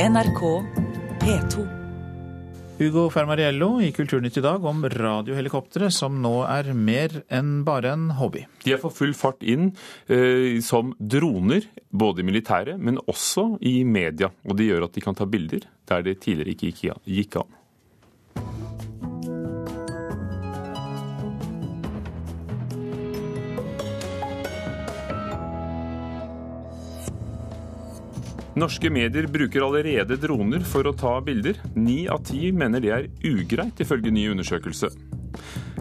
NRK P2. Hugo Fermariello i Kulturnytt i dag om radiohelikoptre som nå er mer enn bare en hobby. De er for full fart inn eh, som droner, både i militæret, men også i media. Og det gjør at de kan ta bilder der det tidligere ikke gikk an. Norske medier bruker allerede droner for å ta bilder. Ni av ti mener det er ugreit, ifølge ny undersøkelse.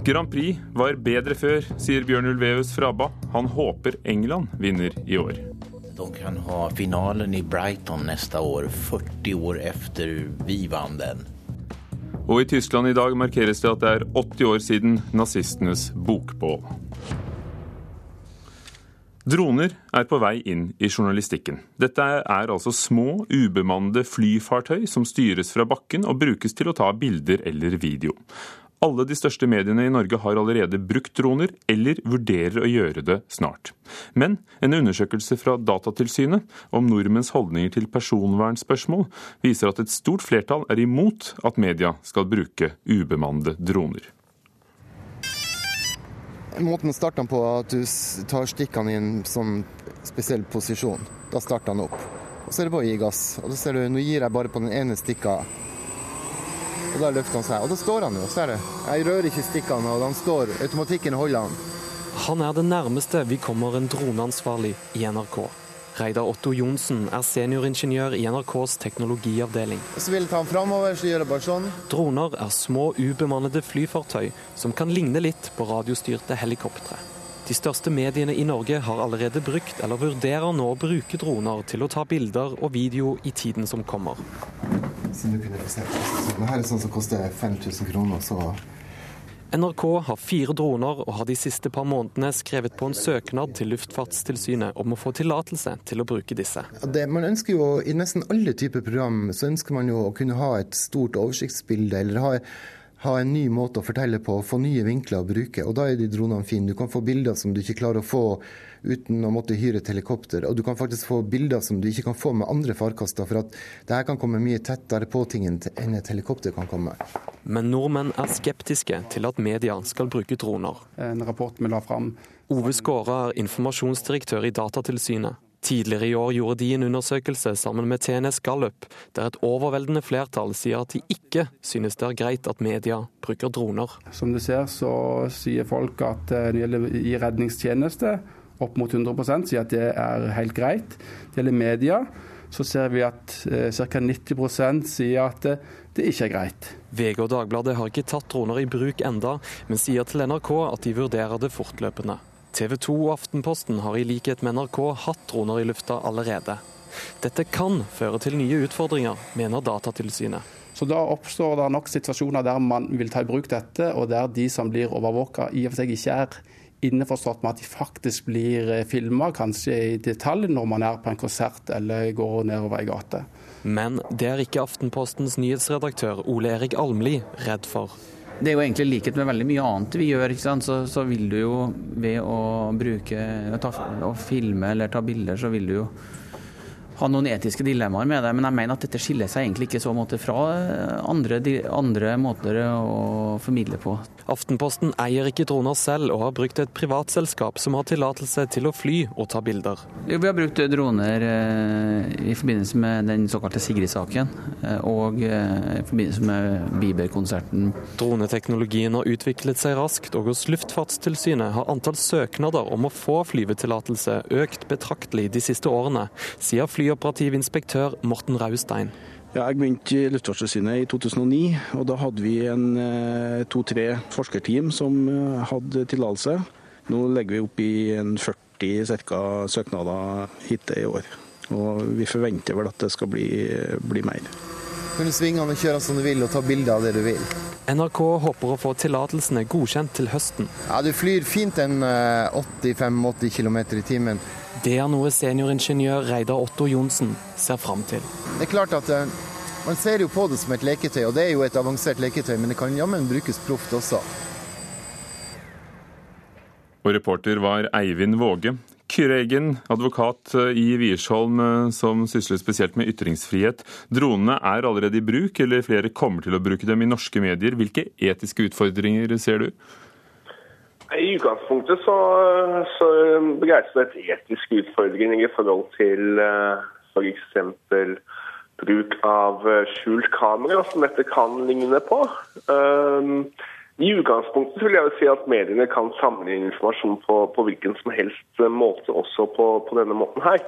Grand Prix var bedre før, sier Bjørn Ulveus fra ABBA. Han håper England vinner i år. De kan ha finalen i Brighton neste år, 40 år etter vi vant den. Og i Tyskland i dag markeres det at det er 80 år siden nazistenes bokbål. Droner er på vei inn i journalistikken. Dette er altså små, ubemannede flyfartøy som styres fra bakken og brukes til å ta bilder eller video. Alle de største mediene i Norge har allerede brukt droner, eller vurderer å gjøre det snart. Men en undersøkelse fra Datatilsynet om nordmenns holdninger til personvernspørsmål viser at et stort flertall er imot at media skal bruke ubemannede droner. Måten å starte den på, at du tar stikkene i en sånn spesiell posisjon. Da starter den opp. Og så er det bare å gi gass. Og da ser du, nå gir jeg bare på den ene stikka. Og da løfter han seg. Og da står han jo, ser du. Jeg rører ikke stikkene, og han står. Automatikken holder han. Han er det nærmeste vi kommer en droneansvarlig i NRK. Reidar Otto Johnsen er senioringeniør i NRKs teknologiavdeling. Ta den framover, så gjør jeg bare sånn. Droner er små, ubemannede flyfartøy som kan ligne litt på radiostyrte helikoptre. De største mediene i Norge har allerede brukt eller vurderer nå å bruke droner til å ta bilder og video i tiden som kommer. Så du kunne se. Så her er sånn som koster 5000 kroner, så NRK har fire droner og har de siste par månedene skrevet på en søknad til Luftfartstilsynet om å få tillatelse til å bruke disse. Det, man ønsker jo, I nesten alle typer program så ønsker man jo å kunne ha et stort oversiktsbilde, eller ha, ha en ny måte å fortelle på, få nye vinkler å bruke. og Da er de dronene fine. Du kan få bilder som du ikke klarer å få uten å måtte hyre et helikopter. Og du kan faktisk få bilder som du ikke kan få med andre farkoster, for at det her kan komme mye tettere på ting enn et helikopter kan komme. Men nordmenn er skeptiske til at media skal bruke droner. En rapport vi la fram. Ove Skåra er informasjonsdirektør i Datatilsynet. Tidligere i år gjorde de en undersøkelse sammen med TNS Gallup, der et overveldende flertall sier at de ikke synes det er greit at media bruker droner. Som du ser, så sier folk at eh, i redningstjeneste, opp mot 100 sier at det er helt greit. Det gjelder media, så ser vi at eh, ca. 90 sier at det, det ikke er greit. VG og Dagbladet har ikke tatt droner i bruk enda, men sier til NRK at de vurderer det fortløpende. TV 2 og Aftenposten har i likhet med NRK hatt droner i lufta allerede. Dette kan føre til nye utfordringer, mener Datatilsynet. Så Da oppstår det nok situasjoner der man vil ta i bruk dette, og der de som blir overvåka i og for seg ikke er innforstått med at de faktisk blir eh, filma, kanskje i detalj, når man er på en konsert eller går nedover ei gate. Men det er ikke Aftenpostens nyhetsredaktør Ole Erik Almli redd for. Det er jo egentlig likhet med veldig mye annet vi gjør. Så, så, vil du jo ved å bruke ta, å filme eller ta bilder, så vil du jo ha noen etiske dilemmaer med det. Men jeg mener at dette skiller seg egentlig ikke så måte fra andre, andre måter å formidle på. Aftenposten eier ikke droner selv, og har brukt et privatselskap som har tillatelse til å fly og ta bilder. Vi har brukt droner eh, i forbindelse med den såkalte Sigrid-saken, eh, og eh, i forbindelse med Bieber-konserten. Droneteknologien har utviklet seg raskt, og hos Luftfartstilsynet har antall søknader om å få flyvetillatelse økt betraktelig de siste årene, sier flyoperativ inspektør Morten Raustein. Ja, jeg begynte i Luftfartstilsynet i 2009, og da hadde vi en eh, to-tre forskerteam som eh, hadde tillatelse. Nå legger vi opp i en 40 cirka, søknader hittil i år. Og vi forventer vel at det skal bli, bli mer. Kan du svinge og kjøre som du vil og ta bilder av det du vil. NRK håper å få tillatelsene godkjent til høsten. Ja, Du flyr fint en 85-80 km i timen. Det er noe senioringeniør Reidar Otto Johnsen ser fram til. Det er klart at uh, Man ser jo på det som et leketøy, og det er jo et avansert leketøy, men det kan jammen brukes proft også. Og reporter var Eivind Våge. Kyrre Eggen, advokat i Wiersholm som sysler spesielt med ytringsfrihet. Dronene er allerede i bruk, eller flere kommer til å bruke dem i norske medier. Hvilke etiske utfordringer ser du? I utgangspunktet så, så et etisk utfordring i forhold til f.eks. bruk av skjult kamera, som dette kan ligne på. I utgangspunktet vil jeg si at mediene kan samle informasjon på, på hvilken som helst måte også på, på, denne måten her.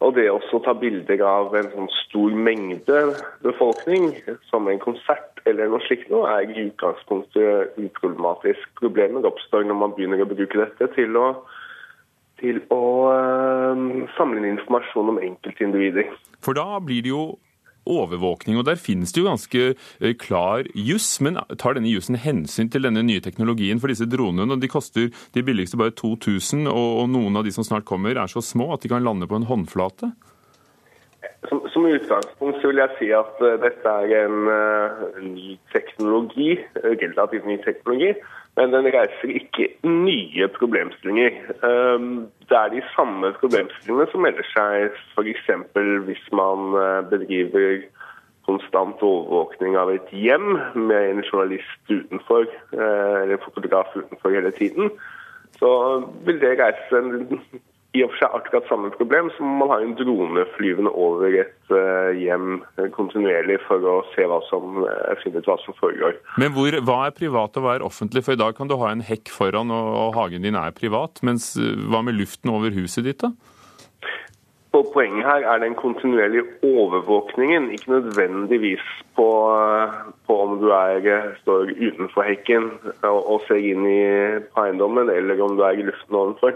Og det å ta bilder av en sånn stor mengde befolkning, som en konsert eller noe slikt noe, er i utgangspunktet uproblematisk. Problemet oppstår når man begynner å bruke dette til å, til å øh, samle inn informasjon om enkeltindivider. For da blir det jo overvåkning. og Der finnes det jo ganske eh, klar juss, men tar denne jussen hensyn til denne nye teknologien for disse dronene? De koster de billigste bare 2000, og noen av de som snart kommer er så små at de kan lande på en håndflate? Som, som utgangspunkt vil jeg si at uh, dette er en uh, ny teknologi, relativt ny teknologi. Men den reiser ikke nye problemstillinger. Um, det er de samme problemstillingene som melder seg f.eks. hvis man uh, bedriver konstant overvåkning av et hjem med en journalist utenfor, eller eller fotograf utenfor hele tiden. Så vil det reise en i og for seg akkurat samme problem som man har en drone flyvende over et uh, hjem kontinuerlig for å se hva som, uh, finne ut hva som foregår. Men hvor, hva er privat og hva er offentlig? For i dag kan du ha en hekk foran og, og hagen din er privat. Mens uh, hva med luften over huset ditt, da? Og poenget her er den kontinuerlige overvåkningen, ikke nødvendigvis på, på om du er, står utenfor hekken og, og ser inn i eiendommen, eller om du er i luften ovenfor.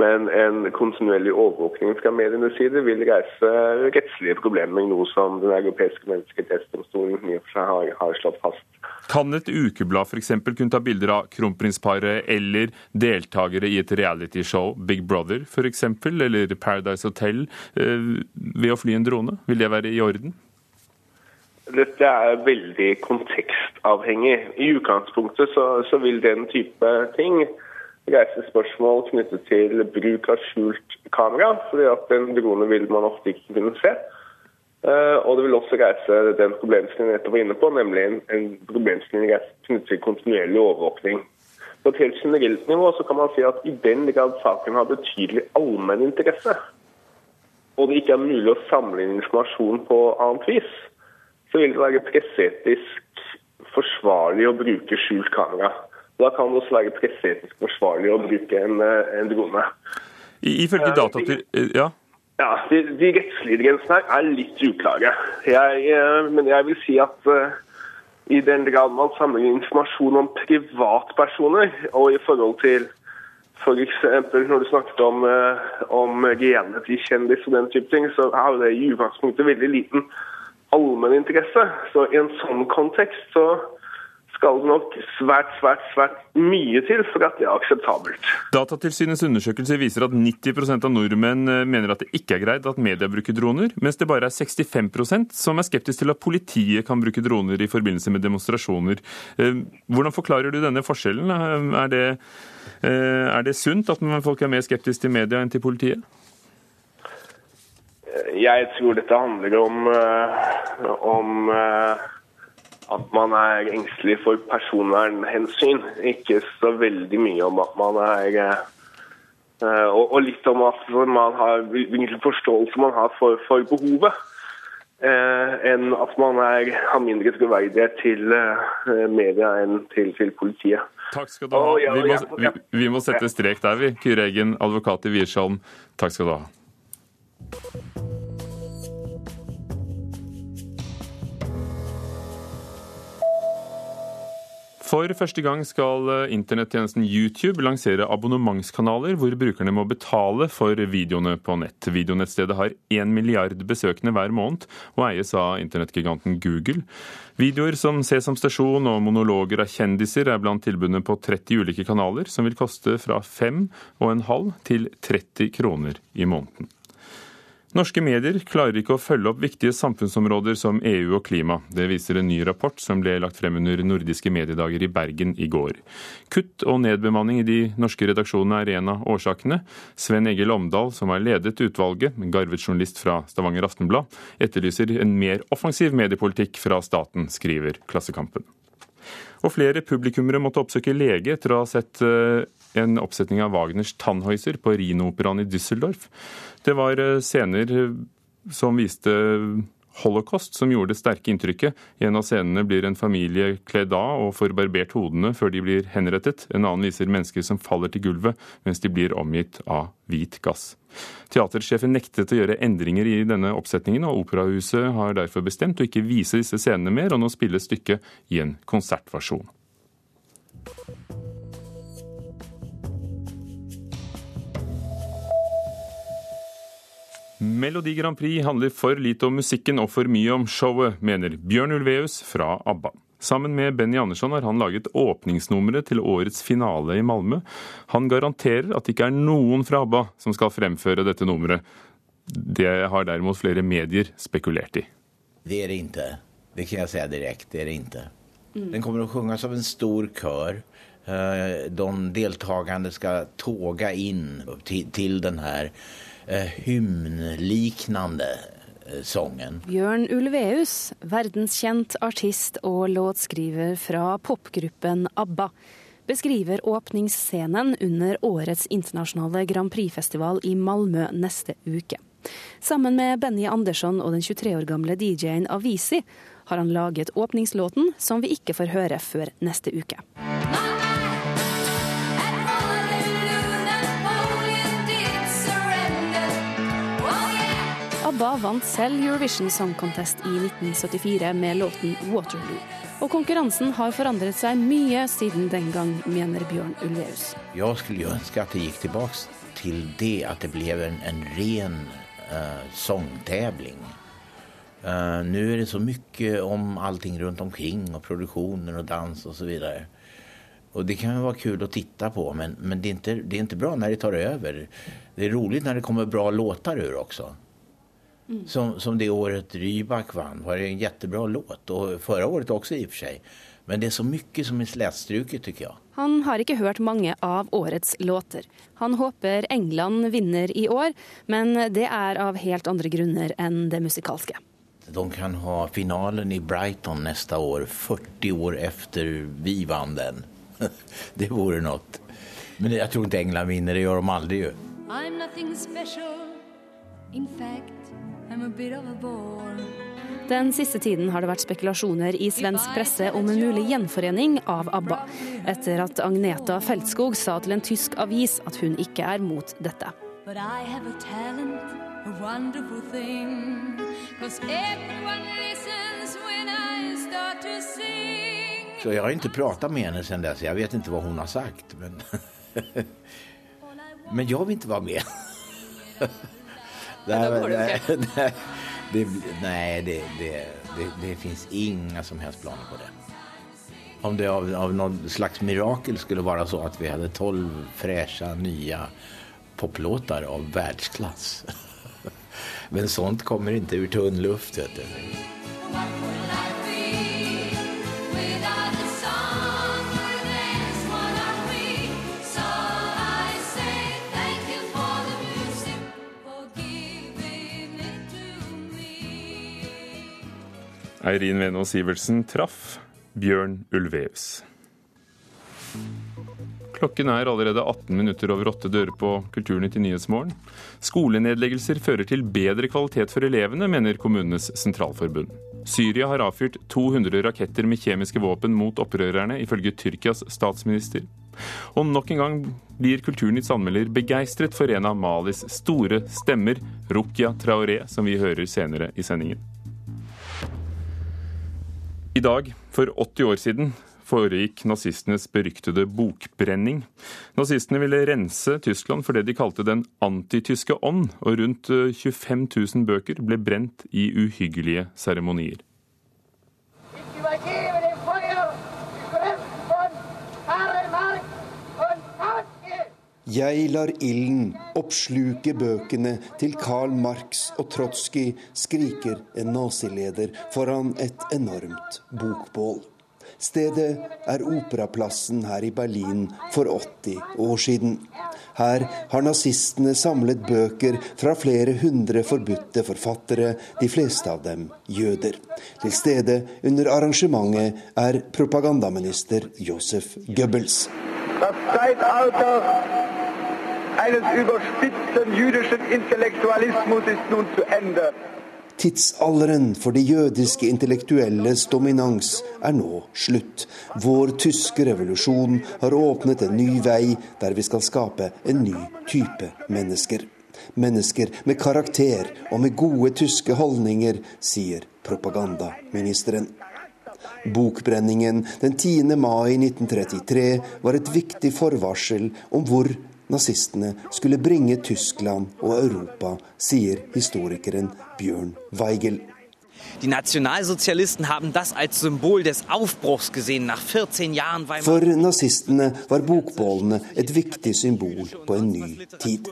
Men en kontinuerlig overvåkning fra medienes side vil reise rettslige problemer, noe som Den europeiske menneskerettighetsdomstolen i og for seg har, har, slått fast. Kan et ukeblad f.eks. kunne ta bilder av kronprinsparet eller deltakere i et realityshow, Big Brother f.eks., eller Paradise Hotel, eh, ved å fly en drone? Vil det være i orden? Dette er veldig kontekstavhengig. I utgangspunktet så, så vil den type ting reise spørsmål knyttet til bruk av skjult kamera. fordi at en drone vil man ofte ikke kunne se. Eh, og det vil også reise den problemstillingen jeg var inne på, nemlig en, en problemstilling knyttet til kontinuerlig overvåkning. På et helt generelt nivå så kan man si at i den grad saken har betydelig allmenn interesse, og det ikke er mulig å samle inn informasjon på annet vis, så vil det være pressetisk forsvarlig å bruke skjult kamera. Da kan det også være presseetisk forsvarlig å bruke en, eh, en drone. Ifølge data til Ja? Ja, De, de rettslige grensene her er litt uklare. Jeg, eh, men jeg vil si at uh, i den grad man samler informasjon om privatpersoner, og i forhold til f.eks. For når du snakket om, uh, om genene til kjendis og den type ting, så har det i utgangspunktet veldig liten allmenninteresse. Så i en sånn kontekst så skal det nok svært, svært, svært mye til for at det er akseptabelt. Datatilsynets undersøkelse viser at 90 av nordmenn eh, mener at det ikke er greit at media bruker droner, mens det bare er 65% som er skeptisk til at politiet kan bruke droner i forbindelse med demonstrasjoner. Eh, hvordan forklarer du denne forskjellen? Er det, eh, er det sunt at folk er mer skeptiske til media enn til politiet? Jeg tror dette handler om, om at man er engstelig for personvernhensyn. Ikke så veldig mye om at man er eh, Og, litt om at man har hvilken forståelse man har for, for behovet. Eh, enn at man er, har mindre troverdighet til eh, media enn til, til, politiet. Takk skal du ha. Vi må, vi, vi må sette strek der, vi. Kyrre Eggen, advokat i Wiersholm. Takk skal du ha. For første gang skal eh, internettjenesten YouTube lansere abonnementskanaler hvor brukerne må betale for videoene på nett. Videonettstedet har én milliard besøkende hver måned og eies av internettgiganten Google. Videoer som Sesam Stasjon og monologer av kjendiser er blant tilbudene på 30 ulike kanaler, som vil koste fra 5,5 til 30 kroner i måneden. Norske medier klarer ikke å følge opp viktige samfunnsområder som EU og klima. Det viser en ny rapport som ble lagt frem under nordiske mediedager i Bergen i går. Kutt og nedbemanning i de norske redaksjonene er en av årsakene. Sven Egil Omdal, som har ledet utvalget, garvet journalist fra Stavanger Aftenblad, etterlyser en mer offensiv mediepolitikk fra staten, skriver Klassekampen. Og flere publikummere måtte oppsøke lege etter å ha sett eh, en oppsetning av Wagners Tannhäuser på Rhino-operaen i Düsseldorf. Det var eh, scener eh, som viste holocaust som gjorde det sterke inntrykket. I en av scenene blir en familie kledd av og får barbert hodene før de blir henrettet. En annen viser mennesker som faller til gulvet mens de blir omgitt av hvit gass. Teatersjefen nektet å gjøre endringer i denne oppsetningen, og Operahuset har derfor bestemt å ikke vise disse scenene mer, og nå spilles stykket i en konsertversjon. Melodi Grand Prix handler for lite om musikken og for mye om showet, mener Bjørn Ulveus fra ABBA. Sammen med Benny Andersson har han laget åpningsnummeret til årets finale i Malmö. Han garanterer at det ikke er noen fra ABBA som skal fremføre dette nummeret. Det har derimot flere medier spekulert i. Det er det ikke. Det kan jeg si direkte. Det er det ikke. Den kommer å synges av en stor kør. Eh, de deltakende skal toge inn til, til den sången. Bjørn Ulveus, verdenskjent artist og låtskriver fra popgruppen ABBA, beskriver åpningsscenen under årets internasjonale Grand Prix-festival i Malmö neste uke. Sammen med Benny Andersson og den 23 år gamle DJ-en Avisi har han laget åpningslåten, som vi ikke får høre før neste uke. ABBA vant selv Eurovision Song Contest i 1974 med låten 'Waterloo'. Og konkurransen har forandret seg mye siden den gang, mener Bjørn Ulveus. Jeg skulle ønske at det gikk tilbake til det, at det ble en, en ren uh, sangtävling. Uh, Nå er det så mye om allting rundt omkring, og produksjoner og dans osv. Og det kan jo være kult å titte på, men, men det, er ikke, det, er ikke, bra når det tar over. Det er rolig når det kommer bra låter ut også. Mm. Som, som, det året Rybak vann var det en jättebra låt. Og förra året også i och för sig. Men det er så mye som er slätstruket tycker jeg. Han har ikke hørt mange av årets låter. Han håper England vinner i år, men det er av helt andre grunner enn det musikalske. De kan ha finalen i Brighton neste år, 40 år etter vi vant den. det vore noe. Men jeg tror ikke England vinner, det gjør de aldri. I'm nothing special. In fact, den siste tiden har det vært spekulasjoner i svensk presse om en mulig gjenforening av ABBA, etter at Agneta Feltskog sa til en tysk avis at hun ikke er mot dette. Så jeg har ikke pratet med henne siden dess. Jeg vet ikke hva hun har sagt. Men, men jeg vil ikke være med. Men da det, det det, nej, det, det, det, det finns inga som helst planer på det. Om det av, av någon slags mirakel skulle vara så att vi hade tolv fräscha nya poplåtar av världsklass. Men sånt kommer inte ur tunn luft. Vet du. Eirin Venås Sivertsen traff Bjørn Ulveus. Klokken er allerede 18 minutter over åtte dører på Kulturnytt i Nyhetsmorgen. Skolenedleggelser fører til bedre kvalitet for elevene, mener Kommunenes sentralforbund. Syria har avfyrt 200 raketter med kjemiske våpen mot opprørerne, ifølge Tyrkias statsminister. Og nok en gang blir Kulturnytts anmelder begeistret for en av Malis store stemmer, Rukia Traoré, som vi hører senere i sendingen. I dag, for 80 år siden, foregikk nazistenes beryktede bokbrenning. Nazistene ville rense Tyskland for det de kalte den antityske ånd, og rundt 25 eh, 000 bøker ble brent i uhyggelige seremonier. Jeg lar ilden oppsluke bøkene til Karl Marx og Trotskij, skriker en nazileder foran et enormt bokbål. Stedet er Operaplassen her i Berlin for 80 år siden. Her har nazistene samlet bøker fra flere hundre forbudte forfattere, de fleste av dem jøder. Til stede under arrangementet er propagandaminister Josef Goebbels. Das Zeitalter eines überspitzten jüdischen Intellektualismus ist nun zu Ende. Tidsalderen for de jødiske intellektuelles dominans er nå slutt. Vår tyske revolusjon har åpnet en ny vei der vi skal skape en ny type mennesker. Mennesker med karakter og med gode tyske holdninger, sier propagandaministeren. Bokbrenningen den 10. mai 1933 var et viktig forvarsel om hvor nazistene skulle bringe Tyskland og Europa, sier historikeren Bjørn Weigel. Die Nationalsozialisten haben das als Symbol des Aufbruchs gesehen nach 14 Jahren Weimar. For nazistene var bokbålene et viktig symbol på en ny tid.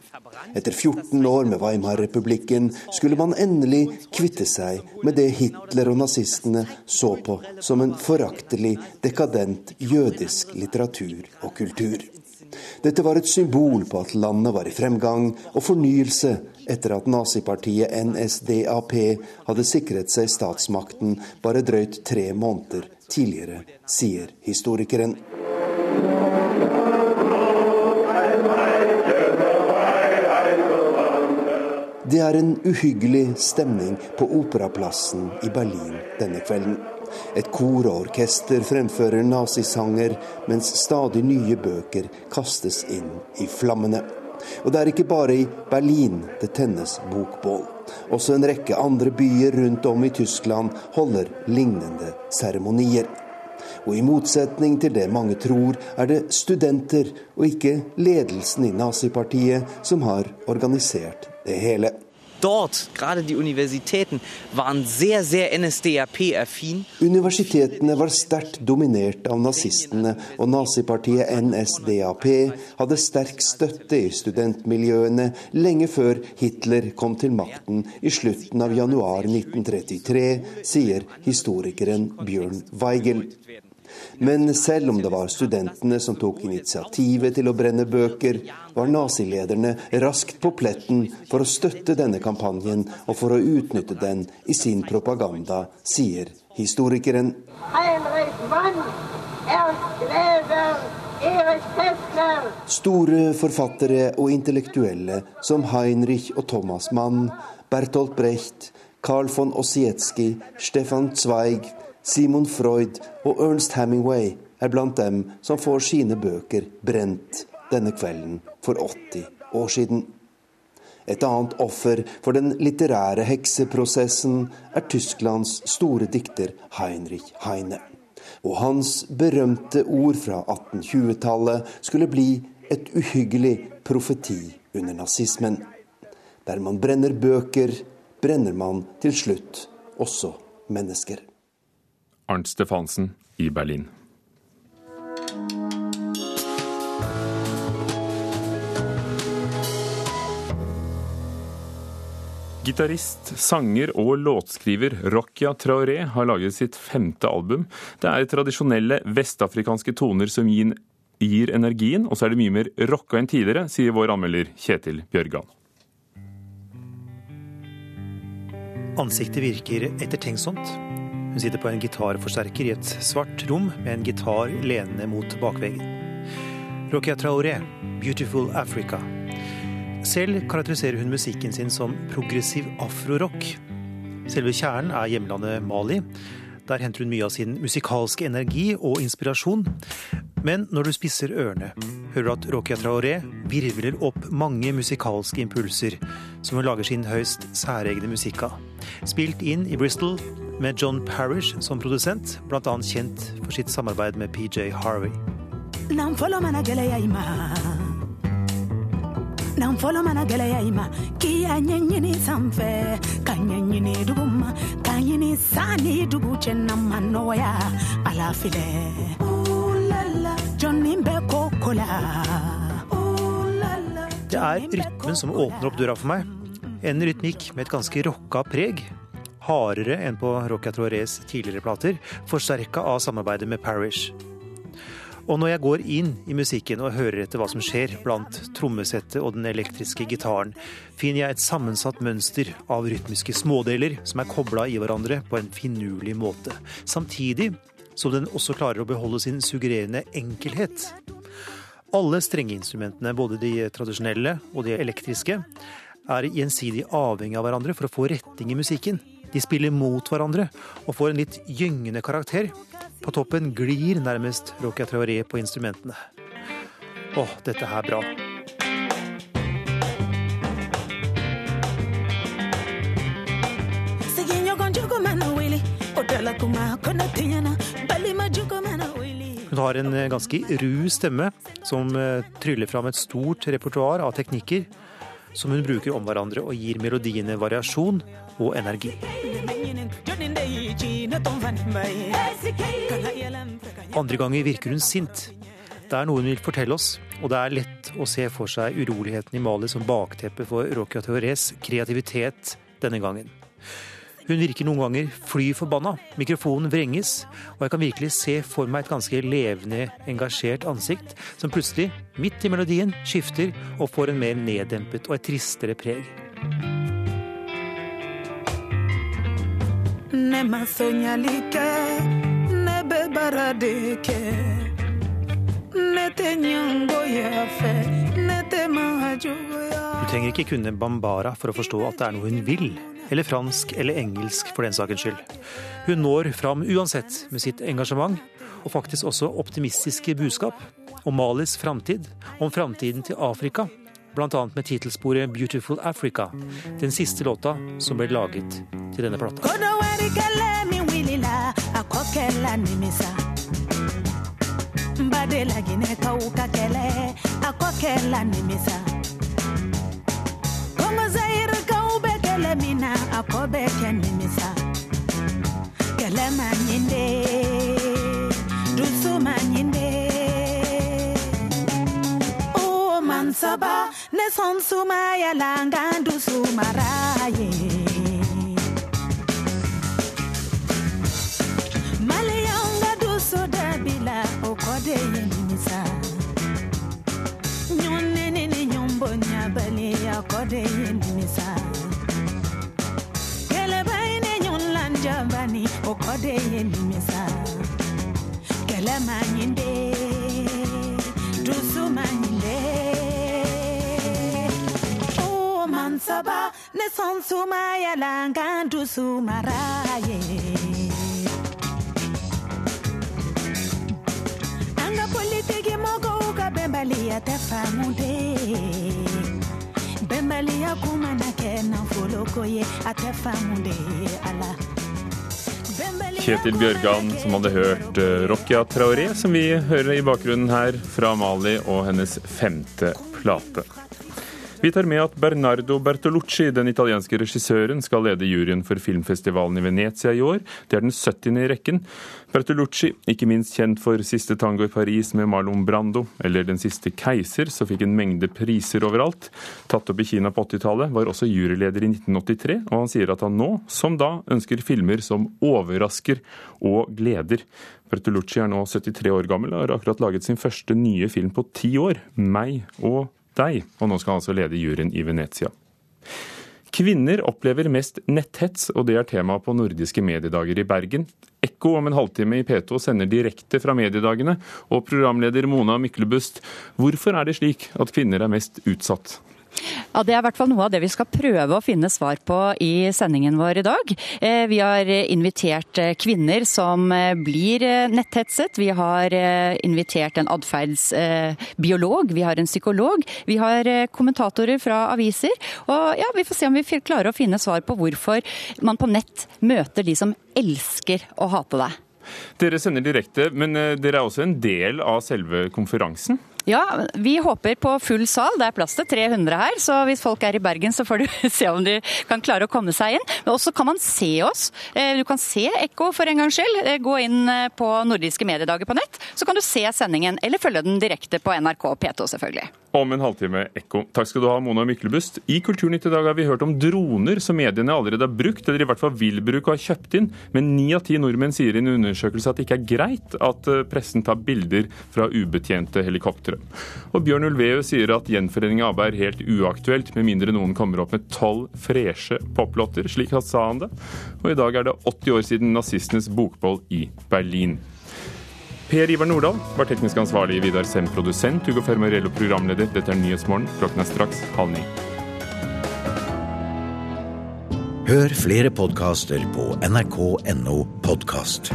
Etter 14 år med Weimar-republikken skulle man endelig kvitte seg med det Hitler og nazistene så på som en foraktelig, dekadent jødisk litteratur og kultur. Dette var et symbol på at landet var i fremgang og fornyelse etter at nazipartiet NSDAP hadde sikret seg statsmakten bare drøyt tre måneder tidligere, sier historikeren. Det er en uhyggelig stemning på Operaplassen i Berlin denne kvelden. Et kor og orkester fremfører nazisanger, mens stadig nye bøker kastes inn i flammene. Og det er ikke bare i Berlin det tennes bokbål. Også en rekke andre byer rundt om i Tyskland holder lignende seremonier. Og i motsetning til det mange tror, er det studenter og ikke ledelsen i nazipartiet som har organisert det hele. Dort, gerade die Universitäten, waren sehr, sehr NSDAP-affin. Universitetene var sterkt dominert av nazistene, og nazipartiet NSDAP hadde sterk støtte i studentmiljøene lenge før Hitler kom til makten i slutten av januar 1933, sier historikeren Bjørn Weigel. Men selv om det var studentene som tok initiativet til å brenne bøker, var nazilederne raskt på pletten for å støtte denne kampanjen og for å utnytte den i sin propaganda, sier historikeren. Heinrich Mann, Kästner. Store forfattere og intellektuelle som Heinrich og Thomas Mann, Bertolt Brecht, Carl von Ossietzky, Stefan Zweig, Simon Freud og Ernst Hemingway er blant dem som får sine bøker brent denne kvelden for 80 år siden. Et annet offer for den litterære hekseprosessen er Tysklands store dikter Heinrich Heine. Og hans berømte ord fra 1820-tallet skulle bli et uhyggelig profeti under nazismen. Der man brenner bøker, brenner man til slutt også mennesker. Arnt Stefansen i Berlin. Gitarist, sanger og låtskriver Rokia Traoré har laget sitt femte album. Det er tradisjonelle vestafrikanske toner som gir, gir energien, og så er det mye mer rocka enn tidligere, sier vår anmelder Kjetil Bjørgan. Ansiktet virker ettertenksomt. Hun sitter på en gitarforsterker i et svart rom med en gitar lenende mot bakveggen. Rokia Traoré, 'Beautiful Africa'. Selv karakteriserer hun musikken sin som progressiv afrorock. Selve kjernen er hjemlandet Mali. Der henter hun mye av sin musikalske energi og inspirasjon. Men når du spisser ørene, hører du at Rokia Traoré virvler opp mange musikalske impulser, som hun lager sin høyst særegne musikk av. Spilt inn i Bristol med John Parish som produsent, bl.a. kjent for sitt samarbeid med PJ Harvey. nan fɔlɔ mana gwɛlɛya i ma k'i y'a ɲɛɲini sanfɛ ka ɲɛɲini dugu ma ka ɲini san ni dugu cɛ na ma nɔgɔya ala filɛ jɔnni bɛ ko ko la Det er rytmen som åpner opp døra for meg. En rytmikk med et ganske rocka preg. Hardere enn på Rocca Troarés tidligere plater, forsterka av samarbeidet med Parish. Og når jeg går inn i musikken og hører etter hva som skjer blant trommesettet og den elektriske gitaren, finner jeg et sammensatt mønster av rytmiske smådeler som er kobla i hverandre på en finurlig måte. Samtidig som den også klarer å beholde sin suggererende enkelhet. Alle strengeinstrumentene, både de tradisjonelle og de elektriske, er gjensidig avhengig av hverandre for å få retning i musikken. De spiller mot hverandre og får en litt gyngende karakter. På toppen glir nærmest Rokia Traoré på instrumentene. Åh, dette er bra. Hun har en ganske ru stemme som eh, tryller fram et stort repertoar av teknikker som hun bruker om hverandre og gir melodiene variasjon og energi. Andre ganger virker hun sint. Det er noe hun vil fortelle oss, og det er lett å se for seg uroligheten i Mali som bakteppe for Rokia Teores kreativitet denne gangen. Hun virker noen ganger fly forbanna. Mikrofonen vrenges, og jeg kan virkelig se for meg et ganske levende, engasjert ansikt som plutselig, midt i melodien, skifter og får en mer neddempet og et tristere preg. Du trenger ikke kunne Bambara for å forstå at det er noe hun vil eller fransk eller engelsk for den sakens skyld. Hun når fram uansett med sitt engasjement, og faktisk også optimistiske budskap om Malis framtid, om framtiden til Afrika, bl.a. med tittelsporet 'Beautiful Africa', den siste låta som ble laget til denne plata. Badelagine kauka kele akokela nimisa Kongo Zaire kele mina sonsaba ne sonsumaya langandu sumaraye maliyanga duso dabila okodeye nimisa nyonenene nyombo nyabale akodeye nimisa kelebaine nyonlanjabani okodeye nimisa kelemanyinde mansaba ne sonsuma yalanga dusu maraye anga politiki moko ukabembali atefamude bembali yakumana ke nafoloko ye atefamude ala. Kjetil Bjørgan som hadde hørt Rokia Traoré, som vi hører i bakgrunnen her, fra Mali og hennes femte plate. Vi tar med at Bernardo Bertolucci, den italienske regissøren, skal lede juryen for filmfestivalen i Venezia i år. Det er den 70. i rekken. Bertolucci, ikke minst kjent for Siste tango i Paris med Marlon Brando, eller Den siste keiser, som fikk en mengde priser overalt. Tatt opp i Kina på 80-tallet, var også juryleder i 1983, og han sier at han nå, som da, ønsker filmer som overrasker og gleder. Bertolucci er nå 73 år gammel og har akkurat laget sin første nye film på ti år, 'Meg og deg', og nå skal altså lede juryen i Venezia. Kvinner opplever mest netthets, og det er tema på nordiske mediedager i Bergen. Ekko om en halvtime i P2 sender direkte fra mediedagene, og programleder Mona Myklebust, hvorfor er det slik at kvinner er mest utsatt? Ja, Det er i hvert fall noe av det vi skal prøve å finne svar på i sendingen vår i dag. Eh, vi har invitert eh, kvinner som eh, blir netthetset. Vi har invitert en atferdsbiolog, vi har en psykolog, vi har kommentatorer fra aviser. Og ja, vi får se om vi klarer å finne svar på hvorfor man på nett møter de som elsker å hate deg. Dere sender direkte, men dere er også en del av selve konferansen? Ja, vi håper på full sal. Det er plass til 300 her, så hvis folk er i Bergen, så får du se om de kan klare å komme seg inn. Men også kan man se oss. Du kan se Ekko for en gangs skyld. Gå inn på Nordiske mediedager på nett, så kan du se sendingen, eller følge den direkte på NRK P2, selvfølgelig. Om en halvtime Ekko. Takk skal du ha, Mona Myklebust. I Kulturnytt i dag har vi hørt om droner som mediene allerede har brukt, eller i hvert fall vil bruke og har kjøpt inn. Men ni av ti nordmenn sier i en undersøkelse at det ikke er greit at eh, pressen tar bilder fra ubetjente helikoptre. Og Bjørn Ulveu sier at gjenforening av ABBA er helt uaktuelt, med mindre noen kommer opp med tolv freshe poplåter. Slik sa han det. Og i dag er det 80 år siden nazistenes bokboll i Berlin. Per Ivar Nordahl var teknisk ansvarlig, Vidar Sem produsent, Hugo Fermarello programleder. Dette er Nyhetsmorgen. Klokken er straks halv ni. Hør flere podkaster på nrk.no podkast.